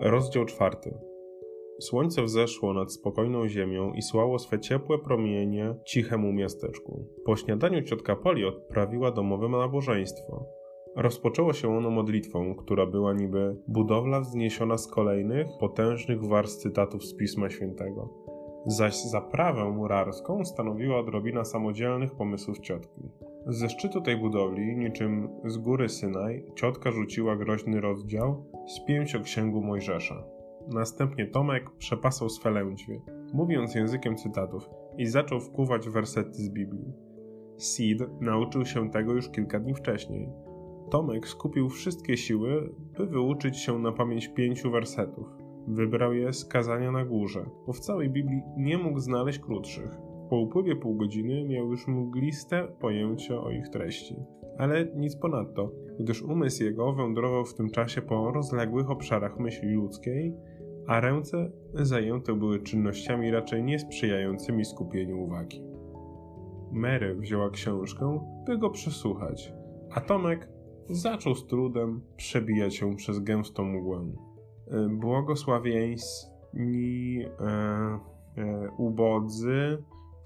Rozdział czwarty. Słońce wzeszło nad spokojną ziemią i słało swe ciepłe promienie cichemu miasteczku. Po śniadaniu ciotka Poli odprawiła domowe nabożeństwo. Rozpoczęło się ono modlitwą, która była niby budowla wzniesiona z kolejnych, potężnych warstw cytatów z Pisma Świętego. Zaś zaprawę murarską stanowiła odrobina samodzielnych pomysłów ciotki. Ze szczytu tej budowli, niczym z góry Synaj, ciotka rzuciła groźny rozdział z pięcioksięgu Mojżesza. Następnie Tomek przepasał swe lędźwie, mówiąc językiem cytatów, i zaczął wkuwać wersety z Biblii. Sid nauczył się tego już kilka dni wcześniej. Tomek skupił wszystkie siły, by wyuczyć się na pamięć pięciu wersetów. Wybrał je z kazania na górze, bo w całej Biblii nie mógł znaleźć krótszych. Po upływie pół godziny miał już mgliste pojęcie o ich treści. Ale nic ponadto, gdyż umysł jego wędrował w tym czasie po rozległych obszarach myśli ludzkiej, a ręce zajęte były czynnościami raczej niesprzyjającymi skupieniu uwagi. Mary wzięła książkę, by go przesłuchać, a Tomek zaczął z trudem przebijać się przez gęstą mgłę. E, błogosławieńsni e, e, ubodzy,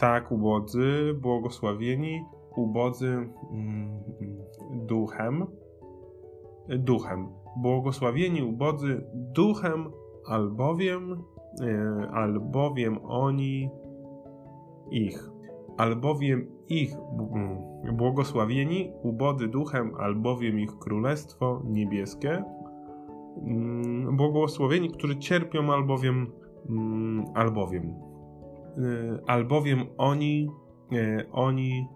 tak ubodzy, błogosławieni, ubodzy mm, duchem, duchem, błogosławieni ubodzy duchem, albowiem, e, albowiem oni ich, albowiem ich mm, błogosławieni, ubody duchem, albowiem ich królestwo niebieskie, mm, błogosławieni, którzy cierpią, albowiem, albowiem, e, albowiem oni, e, oni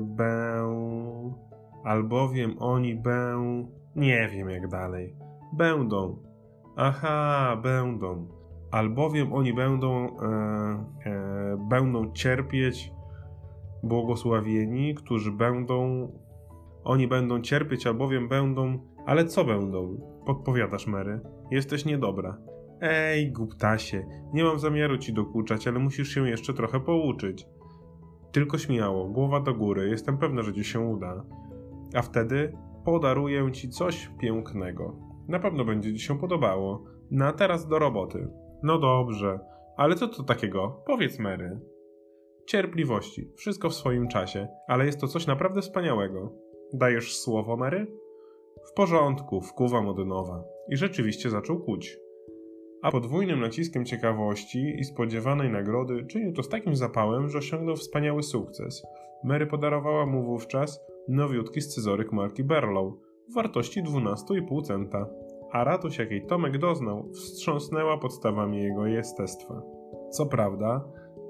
będą, albowiem oni będą, nie wiem jak dalej, będą, Aha, będą. Albowiem oni będą, e, e, będą cierpieć błogosławieni, którzy będą. Oni będą cierpieć, albowiem będą. Ale co będą? Podpowiadasz, Mary. Jesteś niedobra. Ej, guptasie, nie mam zamiaru ci dokuczać, ale musisz się jeszcze trochę pouczyć. Tylko śmiało, głowa do góry, jestem pewna, że ci się uda. A wtedy podaruję ci coś pięknego. Na pewno będzie Ci się podobało. No a teraz do roboty. No dobrze, ale co to takiego? Powiedz Mary. Cierpliwości, wszystko w swoim czasie, ale jest to coś naprawdę wspaniałego. Dajesz słowo, Mary? W porządku, wkuwam od nowa. I rzeczywiście zaczął kuć. A podwójnym naciskiem ciekawości i spodziewanej nagrody czynił to z takim zapałem, że osiągnął wspaniały sukces. Mary podarowała mu wówczas nowiutki scyzoryk marki Berlow, w wartości 12,5 centa, a radość, jakiej Tomek doznał, wstrząsnęła podstawami jego jestestwa. Co prawda,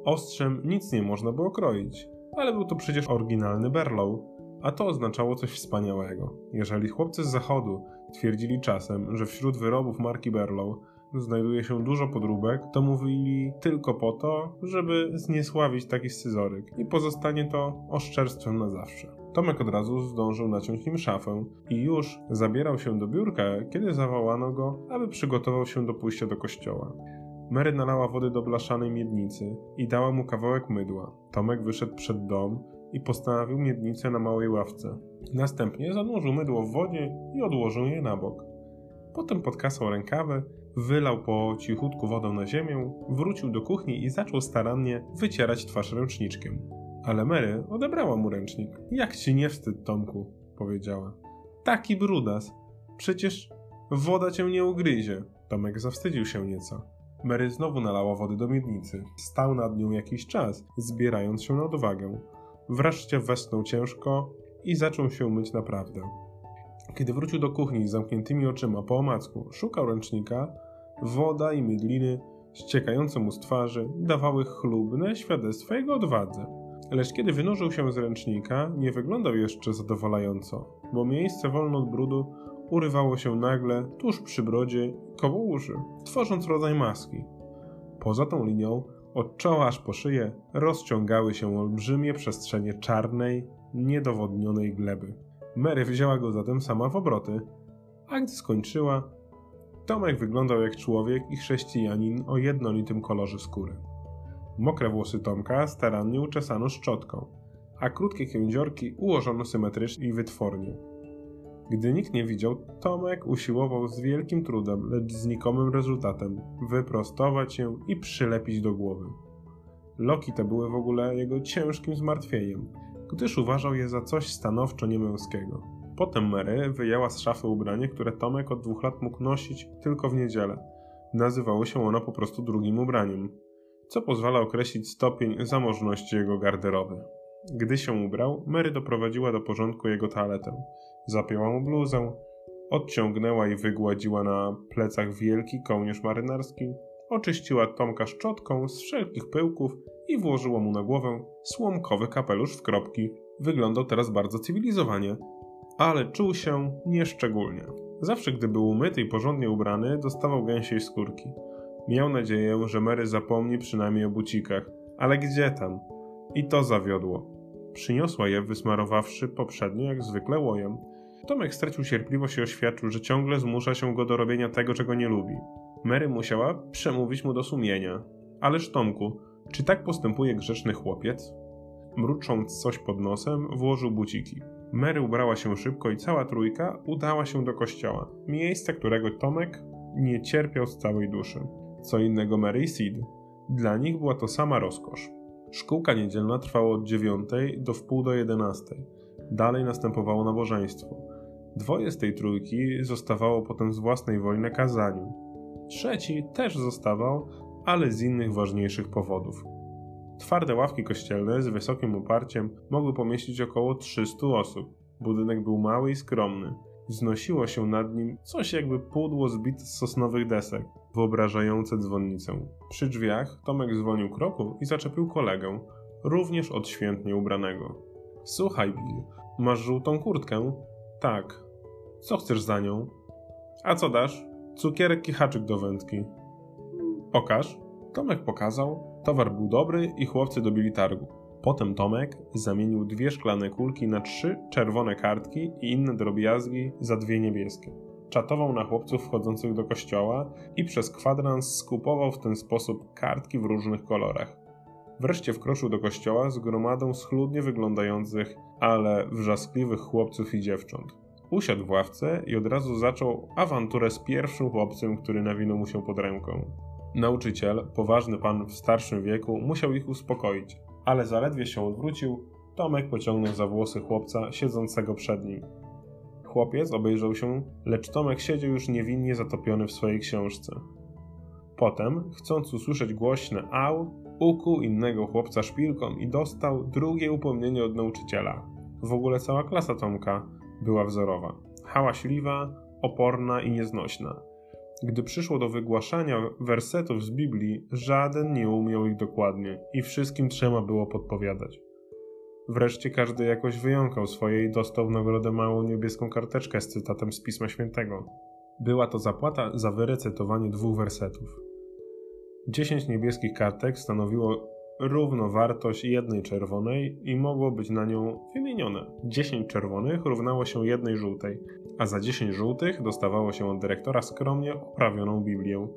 ostrzem nic nie można było kroić, ale był to przecież oryginalny Berlow, a to oznaczało coś wspaniałego. Jeżeli chłopcy z zachodu twierdzili czasem, że wśród wyrobów marki Berlow znajduje się dużo podróbek, to mówili tylko po to, żeby zniesławić taki scyzoryk i pozostanie to oszczerstwem na zawsze. Tomek od razu zdążył naciąć nim szafę i już zabierał się do biurka, kiedy zawołano go, aby przygotował się do pójścia do kościoła. Mary nalała wody do blaszanej miednicy i dała mu kawałek mydła. Tomek wyszedł przed dom i postawił miednicę na małej ławce. Następnie zanurzył mydło w wodzie i odłożył je na bok. Potem podkasał rękawy, wylał po cichutku wodę na ziemię, wrócił do kuchni i zaczął starannie wycierać twarz ręczniczkiem. Ale Mary odebrała mu ręcznik. Jak ci nie wstyd, Tomku, powiedziała. Taki brudas. Przecież woda cię nie ugryzie. Tomek zawstydził się nieco. Mary znowu nalała wody do miednicy. Stał nad nią jakiś czas, zbierając się na odwagę. Wreszcie westnął ciężko i zaczął się myć naprawdę. Kiedy wrócił do kuchni z zamkniętymi oczyma po omacku, szukał ręcznika, woda i mydliny ściekające mu z twarzy dawały chlubne świadectwo jego odwadze. Lecz kiedy wynurzył się z ręcznika, nie wyglądał jeszcze zadowalająco, bo miejsce wolne od brudu urywało się nagle tuż przy brodzie koło uszy, tworząc rodzaj maski. Poza tą linią, od czoła aż po szyję, rozciągały się olbrzymie przestrzenie czarnej, niedowodnionej gleby. Mary wzięła go zatem sama w obroty, a gdy skończyła, Tomek wyglądał jak człowiek i chrześcijanin o jednolitym kolorze skóry. Mokre włosy Tomka starannie uczesano szczotką, a krótkie kędziorki ułożono symetrycznie i wytwornie. Gdy nikt nie widział, Tomek usiłował z wielkim trudem, lecz znikomym rezultatem, wyprostować się i przylepić do głowy. Loki te były w ogóle jego ciężkim zmartwieniem, gdyż uważał je za coś stanowczo niemęskiego. Potem Mary wyjęła z szafy ubranie, które Tomek od dwóch lat mógł nosić tylko w niedzielę. Nazywało się ono po prostu drugim ubraniem, co pozwala określić stopień zamożności jego garderoby. Gdy się ubrał, Mary doprowadziła do porządku jego toaletę. Zapięła mu bluzę, odciągnęła i wygładziła na plecach wielki kołnierz marynarski, oczyściła Tomka szczotką z wszelkich pyłków i włożyła mu na głowę słomkowy kapelusz w kropki. Wyglądał teraz bardzo cywilizowanie, ale czuł się nieszczególnie. Zawsze, gdy był umyty i porządnie ubrany, dostawał gęsiej skórki. Miał nadzieję, że Mary zapomni przynajmniej o bucikach, ale gdzie tam? I to zawiodło. Przyniosła je, wysmarowawszy poprzednio jak zwykle łojem. Tomek stracił cierpliwość i oświadczył, że ciągle zmusza się go do robienia tego, czego nie lubi. Mary musiała przemówić mu do sumienia. Ależ Tomku, czy tak postępuje grzeczny chłopiec? Mrucząc coś pod nosem, włożył buciki. Mary ubrała się szybko i cała trójka udała się do kościoła, miejsca którego Tomek nie cierpiał z całej duszy. Co innego Mary i Sid. Dla nich była to sama rozkosz. Szkółka niedzielna trwała od dziewiątej do wpół do jedenastej. Dalej następowało nabożeństwo. Dwoje z tej trójki zostawało potem z własnej woli na kazaniu. Trzeci też zostawał, ale z innych ważniejszych powodów. Twarde ławki kościelne z wysokim oparciem mogły pomieścić około 300 osób. Budynek był mały i skromny. Wznosiło się nad nim coś jakby pudło zbite z sosnowych desek, wyobrażające dzwonnicę. Przy drzwiach Tomek dzwonił kroku i zaczepił kolegę, również odświętnie ubranego. Słuchaj, Bill, masz żółtą kurtkę? Tak. Co chcesz za nią? A co dasz? Cukierek i haczyk do wędki. Pokaż. Tomek pokazał, towar był dobry i chłopcy dobili targu. Potem Tomek zamienił dwie szklane kulki na trzy czerwone kartki i inne drobiazgi za dwie niebieskie. Czatował na chłopców wchodzących do kościoła i przez kwadrans skupował w ten sposób kartki w różnych kolorach. Wreszcie wkroczył do kościoła z gromadą schludnie wyglądających, ale wrzaskliwych chłopców i dziewcząt. Usiadł w ławce i od razu zaczął awanturę z pierwszym chłopcem, który nawinął mu się pod ręką. Nauczyciel, poważny pan w starszym wieku, musiał ich uspokoić, ale zaledwie się odwrócił, Tomek pociągnął za włosy chłopca siedzącego przed nim. Chłopiec obejrzał się, lecz Tomek siedział już niewinnie zatopiony w swojej książce. Potem, chcąc usłyszeć głośne au, ukuł innego chłopca szpilką i dostał drugie upomnienie od nauczyciela. W ogóle cała klasa Tomka była wzorowa. Hałaśliwa, oporna i nieznośna. Gdy przyszło do wygłaszania wersetów z Biblii, żaden nie umiał ich dokładnie i wszystkim trzeba było podpowiadać. Wreszcie każdy jakoś wyjąkał swoje i dostał w nagrodę małą niebieską karteczkę z cytatem z Pisma Świętego. Była to zapłata za wyrecytowanie dwóch wersetów. Dziesięć niebieskich kartek stanowiło równowartość jednej czerwonej i mogło być na nią wymienione. 10 czerwonych równało się jednej żółtej, a za 10 żółtych dostawało się od dyrektora skromnie oprawioną Biblię,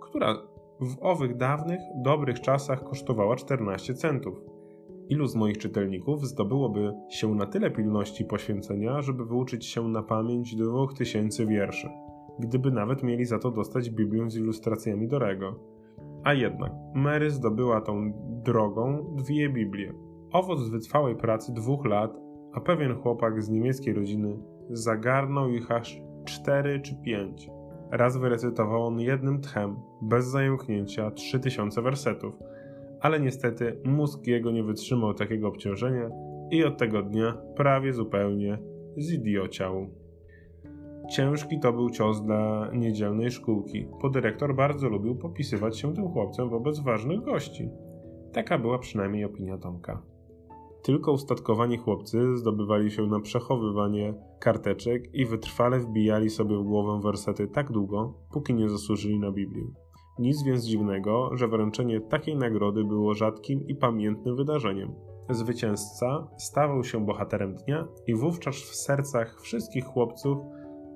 która w owych dawnych, dobrych czasach kosztowała 14 centów. Ilu z moich czytelników zdobyłoby się na tyle pilności poświęcenia, żeby wyuczyć się na pamięć dwóch tysięcy wierszy, gdyby nawet mieli za to dostać Biblię z ilustracjami Dorego? A jednak Mary zdobyła tą drogą dwie Biblie. Owoc wytrwałej pracy dwóch lat, a pewien chłopak z niemieckiej rodziny zagarnął ich aż cztery czy pięć. Raz wyrecytował on jednym tchem, bez zająknięcia, trzy tysiące wersetów, ale niestety mózg jego nie wytrzymał takiego obciążenia i od tego dnia prawie zupełnie zidiociał. Ciężki to był cios dla niedzielnej szkółki, bo dyrektor bardzo lubił popisywać się tym chłopcem wobec ważnych gości. Taka była przynajmniej opinia Tomka. Tylko ustatkowani chłopcy zdobywali się na przechowywanie karteczek i wytrwale wbijali sobie w głowę wersety tak długo, póki nie zasłużyli na Biblię. Nic więc dziwnego, że wręczenie takiej nagrody było rzadkim i pamiętnym wydarzeniem. Zwycięzca stawał się bohaterem dnia i wówczas w sercach wszystkich chłopców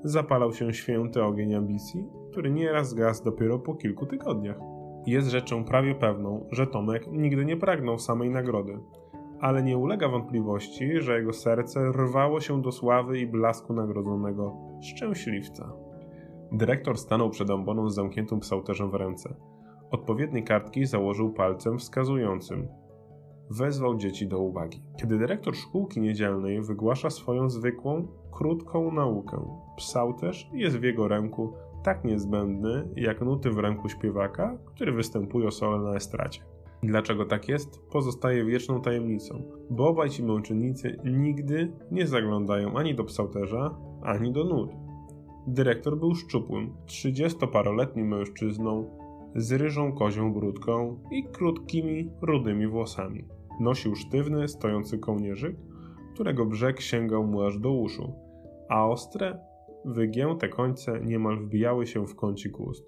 zapalał się święty ogień ambicji, który nieraz zgasł dopiero po kilku tygodniach. Jest rzeczą prawie pewną, że Tomek nigdy nie pragnął samej nagrody, ale nie ulega wątpliwości, że jego serce rwało się do sławy i blasku nagrodzonego szczęśliwca. Dyrektor stanął przed amboną z zamkniętym psałterzem w ręce. Odpowiednie kartki założył palcem wskazującym. Wezwał dzieci do uwagi. Kiedy dyrektor szkółki niedzielnej wygłasza swoją zwykłą, krótką naukę, psałterz jest w jego ręku tak niezbędny jak nuty w ręku śpiewaka, który występuje o sole na estracie. Dlaczego tak jest, pozostaje wieczną tajemnicą, bo obaj ci męczennicy nigdy nie zaglądają ani do psałterza, ani do nut. Dyrektor był szczupłym, trzydziestoparoletnim mężczyzną z ryżą kozią brudką i krótkimi, rudymi włosami. Nosił sztywny, stojący kołnierzyk, którego brzeg sięgał mu aż do uszu, a ostre, wygięte końce niemal wbijały się w kącik ust.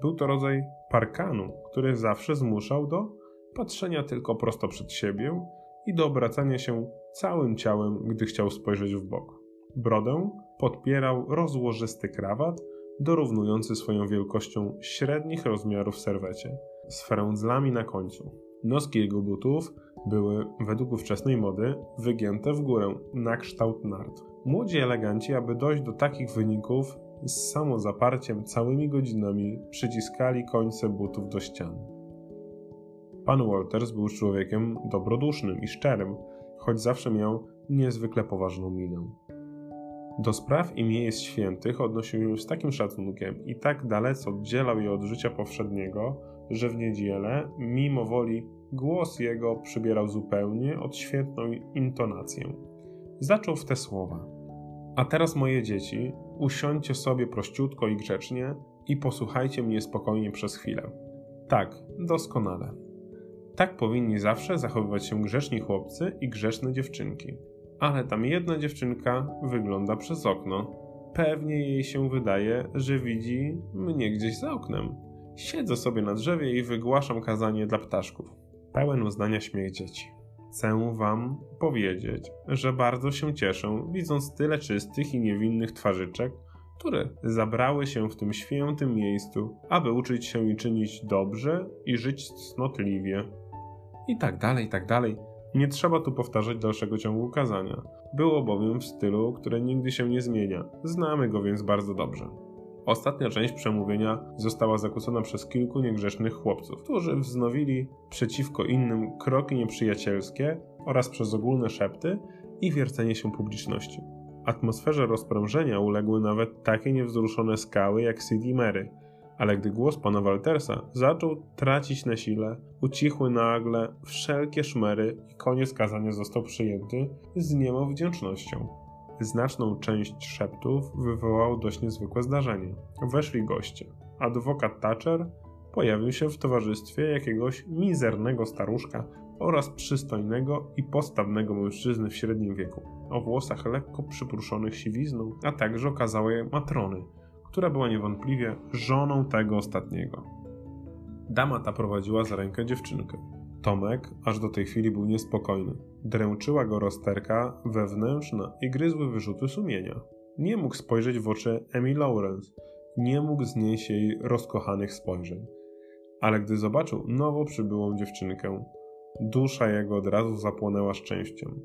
Był to rodzaj parkanu, który zawsze zmuszał do patrzenia tylko prosto przed siebie i do obracania się całym ciałem, gdy chciał spojrzeć w bok. Brodę podpierał rozłożysty krawat, dorównujący swoją wielkością średnich rozmiarów serwecie, z frędzlami na końcu. Noski jego butów były, według ówczesnej mody, wygięte w górę, na kształt nart. Młodzi eleganci, aby dojść do takich wyników, z samozaparciem całymi godzinami przyciskali końce butów do ścian. Pan Walters był człowiekiem dobrodusznym i szczerym, choć zawsze miał niezwykle poważną minę. Do spraw i miejsc świętych odnosił się z takim szacunkiem i tak dalece oddzielał je od życia powszedniego, że w niedzielę, mimo woli, głos jego przybierał zupełnie odświętną intonację. Zaczął w te słowa. A teraz, moje dzieci, usiądźcie sobie prościutko i grzecznie i posłuchajcie mnie spokojnie przez chwilę. Tak, doskonale. Tak powinni zawsze zachowywać się grzeczni chłopcy i grzeczne dziewczynki. Ale tam jedna dziewczynka wygląda przez okno. Pewnie jej się wydaje, że widzi mnie gdzieś za oknem. Siedzę sobie na drzewie i wygłaszam kazanie dla ptaszków. Pełen uznania śmiech dzieci. Chcę wam powiedzieć, że bardzo się cieszę, widząc tyle czystych i niewinnych twarzyczek, które zabrały się w tym świętym miejscu, aby uczyć się i czynić dobrze i żyć cnotliwie. I tak dalej, i tak dalej. Nie trzeba tu powtarzać dalszego ciągu kazania. Było bowiem w stylu, który nigdy się nie zmienia. Znamy go więc bardzo dobrze. Ostatnia część przemówienia została zakłócona przez kilku niegrzecznych chłopców, którzy wznowili przeciwko innym kroki nieprzyjacielskie oraz przez ogólne szepty i wiercenie się publiczności. Atmosferze rozprężenia uległy nawet takie niewzruszone skały jak Sid i Mary, ale gdy głos pana Waltersa zaczął tracić na sile, ucichły nagle wszelkie szmery i koniec kazania został przyjęty z niemą wdzięcznością. Znaczną część szeptów wywołało dość niezwykłe zdarzenie. Weszli goście. Adwokat Thatcher pojawił się w towarzystwie jakiegoś mizernego staruszka oraz przystojnego i postawnego mężczyzny w średnim wieku, o włosach lekko przypruszonych siwizną, a także okazałej matrony, która była niewątpliwie żoną tego ostatniego. Dama ta prowadziła za rękę dziewczynkę. Tomek aż do tej chwili był niespokojny. Dręczyła go rozterka wewnętrzna i gryzły wyrzuty sumienia. Nie mógł spojrzeć w oczy Emily Lawrence, nie mógł znieść jej rozkochanych spojrzeń. Ale gdy zobaczył nowo przybyłą dziewczynkę, dusza jego od razu zapłonęła szczęściem.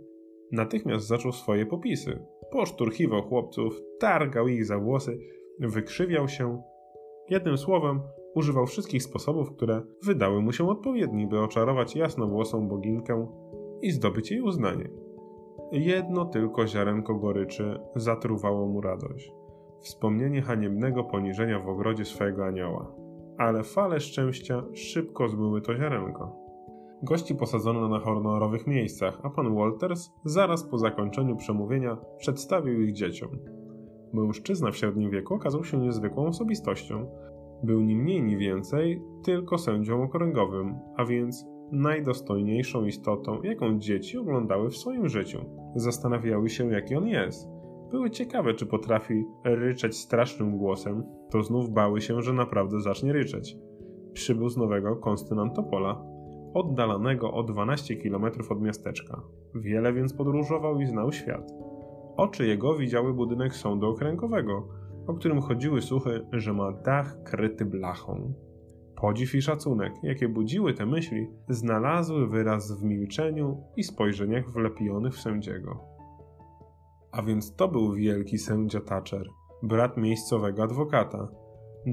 Natychmiast zaczął swoje popisy. Poszturchiwał chłopców, targał ich za włosy, wykrzywiał się. Jednym słowem, używał wszystkich sposobów, które wydały mu się odpowiedni, by oczarować jasnowłosą boginkę i zdobyć jej uznanie. Jedno tylko ziarenko goryczy zatruwało mu radość. Wspomnienie haniebnego poniżenia w ogrodzie swojego anioła. Ale fale szczęścia szybko zmyły to ziarenko. Gości posadzono na honorowych miejscach, a pan Walters zaraz po zakończeniu przemówienia przedstawił ich dzieciom. Mężczyzna w średnim wieku okazał się niezwykłą osobistością. Był ni mniej ni więcej tylko sędzią okręgowym, a więc najdostojniejszą istotą, jaką dzieci oglądały w swoim życiu. Zastanawiały się, jaki on jest. Były ciekawe, czy potrafi ryczeć strasznym głosem, to znów bały się, że naprawdę zacznie ryczeć. Przybył z nowego Konstynantopola, oddalonego o 12 km od miasteczka. Wiele więc podróżował i znał świat. Oczy jego widziały budynek sądu okręgowego, o którym chodziły słuchy, że ma dach kryty blachą. Podziw i szacunek, jakie budziły te myśli, znalazły wyraz w milczeniu i spojrzeniach wlepionych w sędziego. A więc to był wielki sędzia Thatcher, brat miejscowego adwokata.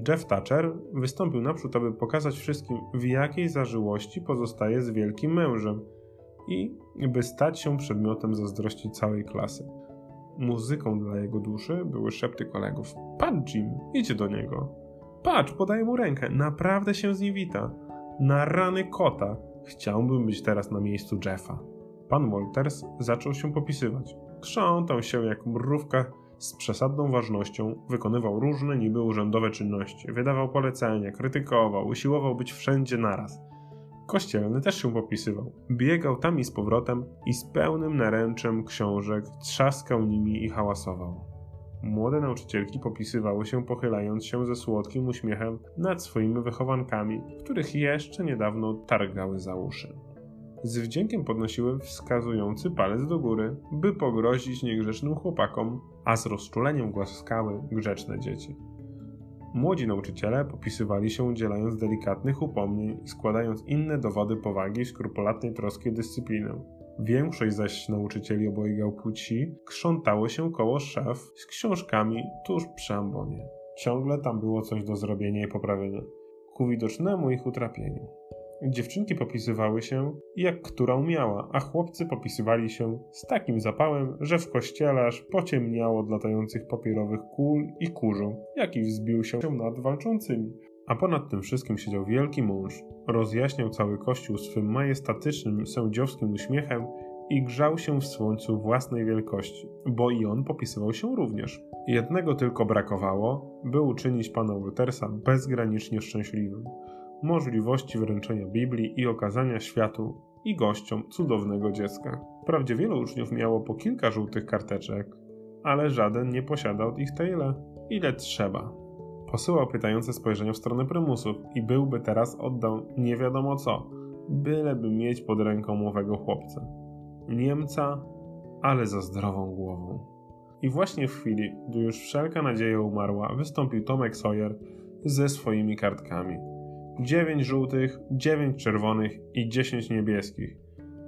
Jeff Thatcher wystąpił naprzód, aby pokazać wszystkim, w jakiej zażyłości pozostaje z wielkim mężem i by stać się przedmiotem zazdrości całej klasy. Muzyką dla jego duszy były szepty kolegów. Patrz, Jim, idzie do niego. Patrz, podaje mu rękę, naprawdę się z nim wita. Na rany kota. Chciałbym być teraz na miejscu Jeffa. Pan Walters zaczął się popisywać. Krzątał się jak mrówka z przesadną ważnością, wykonywał różne niby urzędowe czynności, wydawał polecenia, krytykował, usiłował być wszędzie naraz. Kościelny też się popisywał. Biegał tam i z powrotem i z pełnym naręczem książek trzaskał nimi i hałasował. Młode nauczycielki popisywały się pochylając się ze słodkim uśmiechem nad swoimi wychowankami, których jeszcze niedawno targały za uszy. Z wdziękiem podnosiły wskazujący palec do góry, by pogrozić niegrzecznym chłopakom, a z rozczuleniem głaskały grzeczne dzieci. Młodzi nauczyciele popisywali się udzielając delikatnych upomnień i składając inne dowody powagi i skrupulatnej troski dyscyplinę. Większość zaś nauczycieli obojga płci krzątało się koło szaf z książkami tuż przy ambonie. Ciągle tam było coś do zrobienia i poprawienia, ku widocznemu ich utrapieniu. Dziewczynki popisywały się jak która umiała, a chłopcy popisywali się z takim zapałem, że w kościele aż pociemniało od latających papierowych kul i kurzu, jaki wzbił się nad walczącymi. A ponad tym wszystkim siedział wielki mąż, rozjaśniał cały kościół swym majestatycznym, sędziowskim uśmiechem i grzał się w słońcu własnej wielkości, bo i on popisywał się również. Jednego tylko brakowało, by uczynić pana Woltersa bezgranicznie szczęśliwym możliwości wręczenia Biblii i okazania światu i gościom cudownego dziecka. Wprawdzie wielu uczniów miało po kilka żółtych karteczek, ale żaden nie posiadał ich tyle, ile trzeba. Posyłał pytające spojrzenia w stronę prymusów i byłby teraz oddał nie wiadomo co, byleby mieć pod ręką owego chłopca. Niemca, ale za zdrową głową. I właśnie w chwili, gdy już wszelka nadzieja umarła, wystąpił Tomek Sawyer ze swoimi kartkami. Dziewięć żółtych, dziewięć czerwonych i dziesięć niebieskich.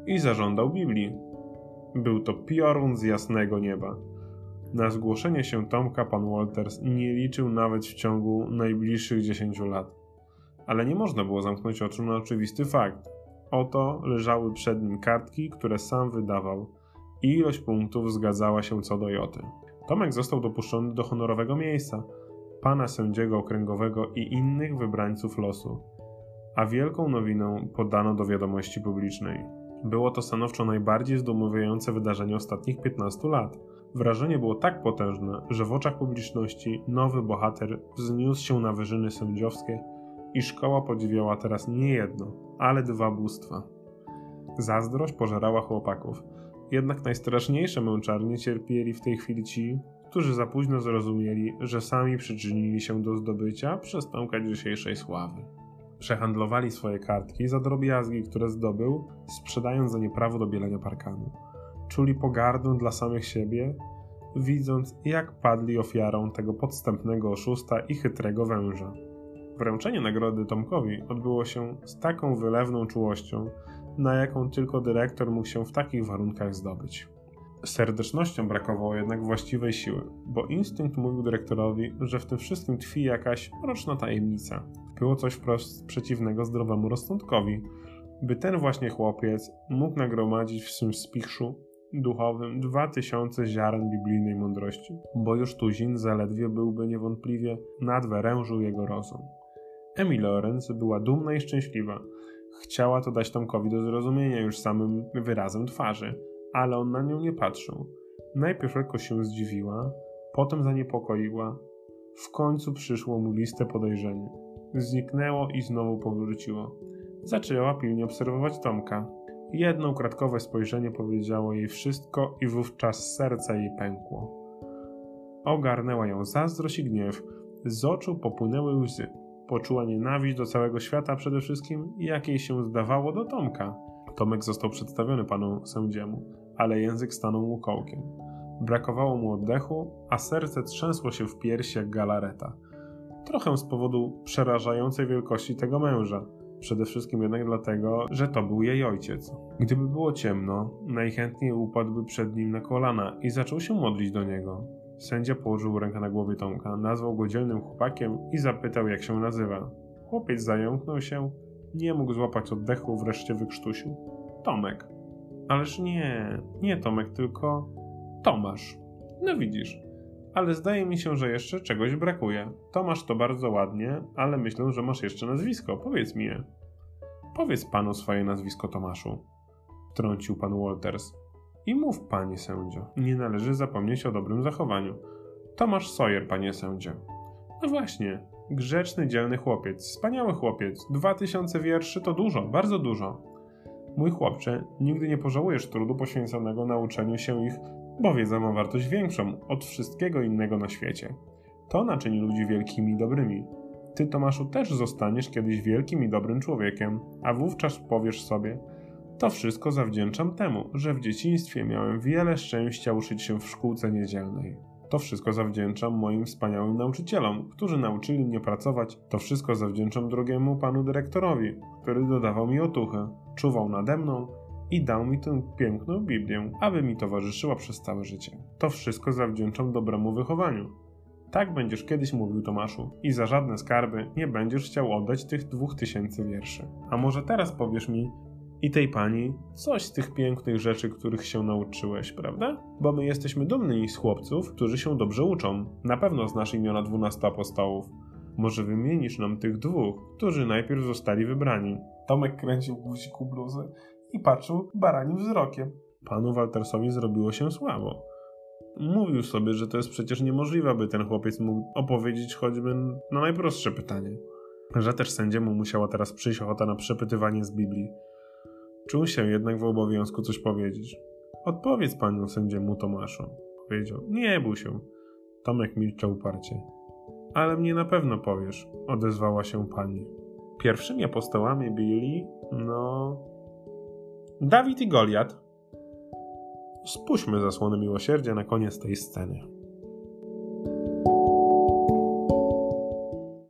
I zażądał Biblii. Był to piorun z jasnego nieba. Na zgłoszenie się Tomka pan Walters nie liczył nawet w ciągu najbliższych dziesięciu lat. Ale nie można było zamknąć oczu na oczywisty fakt. Oto leżały przed nim kartki, które sam wydawał i ilość punktów zgadzała się co do joty. Tomek został dopuszczony do honorowego miejsca, pana sędziego okręgowego i innych wybrańców losu, a wielką nowiną podano do wiadomości publicznej. Było to stanowczo najbardziej zdumiewające wydarzenie ostatnich 15 lat. Wrażenie było tak potężne, że w oczach publiczności nowy bohater wzniósł się na wyżyny sędziowskie i szkoła podziwiała teraz nie jedno, ale dwa bóstwa. Zazdrość pożerała chłopaków, jednak najstraszniejsze męczarnie cierpieli w tej chwili ci, którzy za późno zrozumieli, że sami przyczynili się do zdobycia przez Tomka dzisiejszej sławy. Przehandlowali swoje kartki za drobiazgi, które zdobył, sprzedając za nie prawo do bielenia parkanu. Czuli pogardę dla samych siebie, widząc jak padli ofiarą tego podstępnego oszusta i chytrego węża. Wręczenie nagrody Tomkowi odbyło się z taką wylewną czułością, na jaką tylko dyrektor mógł się w takich warunkach zdobyć. Serdecznością brakowało jednak właściwej siły, bo instynkt mówił dyrektorowi, że w tym wszystkim tkwi jakaś mroczna tajemnica. Było coś wprost przeciwnego zdrowemu rozsądkowi, by ten właśnie chłopiec mógł nagromadzić w swym spichrzu duchowym dwa tysiące ziaren biblijnej mądrości, bo już tuzin zaledwie byłby niewątpliwie nadwyrężył jego rozum. Emily Lorenz była dumna i szczęśliwa. Chciała to dać Tomkowi do zrozumienia już samym wyrazem twarzy – ale on na nią nie patrzył. Najpierw lekko się zdziwiła, potem zaniepokoiła. W końcu przyszło mu liste podejrzenie. Zniknęło i znowu powróciło. Zaczęła pilnie obserwować Tomka. Jedno ukradkowe spojrzenie powiedziało jej wszystko i wówczas serce jej pękło. Ogarnęła ją zazdrość i gniew. Z oczu popłynęły łzy. Poczuła nienawiść do całego świata przede wszystkim, jak jej się zdawało do Tomka. Tomek został przedstawiony panu sędziemu ale język stanął mu kołkiem. Brakowało mu oddechu, a serce trzęsło się w piersi jak galareta. Trochę z powodu przerażającej wielkości tego męża. Przede wszystkim jednak dlatego, że to był jej ojciec. Gdyby było ciemno, najchętniej upadłby przed nim na kolana i zaczął się modlić do niego. Sędzia położył rękę na głowie Tomka, nazwał go dzielnym chłopakiem i zapytał, jak się nazywa. Chłopiec zająknął się, nie mógł złapać oddechu, wreszcie wykrztusił. Tomek. Ależ nie, nie Tomek, tylko Tomasz. No widzisz. Ale zdaje mi się, że jeszcze czegoś brakuje. Tomasz to bardzo ładnie, ale myślę, że masz jeszcze nazwisko. Powiedz mi je. Powiedz panu swoje nazwisko, Tomaszu. Trącił pan Walters. I mów, panie sędzio. Nie należy zapomnieć o dobrym zachowaniu. Tomasz Sawyer, panie sędzio. No właśnie. Grzeczny, dzielny chłopiec. Wspaniały chłopiec. Dwa tysiące wierszy to dużo, bardzo dużo. Mój chłopcze, nigdy nie pożałujesz trudu poświęconego nauczeniu się ich, bo wiedza ma wartość większą od wszystkiego innego na świecie. To naczyni ludzi wielkimi i dobrymi. Ty, Tomaszu, też zostaniesz kiedyś wielkim i dobrym człowiekiem, a wówczas powiesz sobie: To wszystko zawdzięczam temu, że w dzieciństwie miałem wiele szczęścia uczyć się w szkółce niedzielnej. To wszystko zawdzięczam moim wspaniałym nauczycielom, którzy nauczyli mnie pracować. To wszystko zawdzięczam drugiemu panu dyrektorowi, który dodawał mi otuchy, czuwał nade mną i dał mi tę piękną Biblię, aby mi towarzyszyła przez całe życie. To wszystko zawdzięczam dobremu wychowaniu. Tak będziesz kiedyś mówił Tomaszu i za żadne skarby nie będziesz chciał oddać tych dwóch tysięcy wierszy. A może teraz powiesz mi, i tej pani coś z tych pięknych rzeczy, których się nauczyłeś, prawda? Bo my jesteśmy dumni z chłopców, którzy się dobrze uczą. Na pewno znasz imiona dwunastu apostołów. Może wymienisz nam tych dwóch, którzy najpierw zostali wybrani. Tomek kręcił guziku bluzy i patrzył baranim wzrokiem. Panu Waltersowi zrobiło się słabo. Mówił sobie, że to jest przecież niemożliwe, by ten chłopiec mógł opowiedzieć choćby na najprostsze pytanie. Że też sędziemu musiała teraz przyjść ochota na przepytywanie z Biblii. Czuł się jednak w obowiązku coś powiedzieć. Odpowiedz panu sędziemu Tomaszu, powiedział. Nie bój się. Tomek milczał uparcie. Ale mnie na pewno powiesz, odezwała się pani. Pierwszymi apostołami byli, no. Dawid i Goliat. Spuśćmy zasłonę miłosierdzia na koniec tej sceny.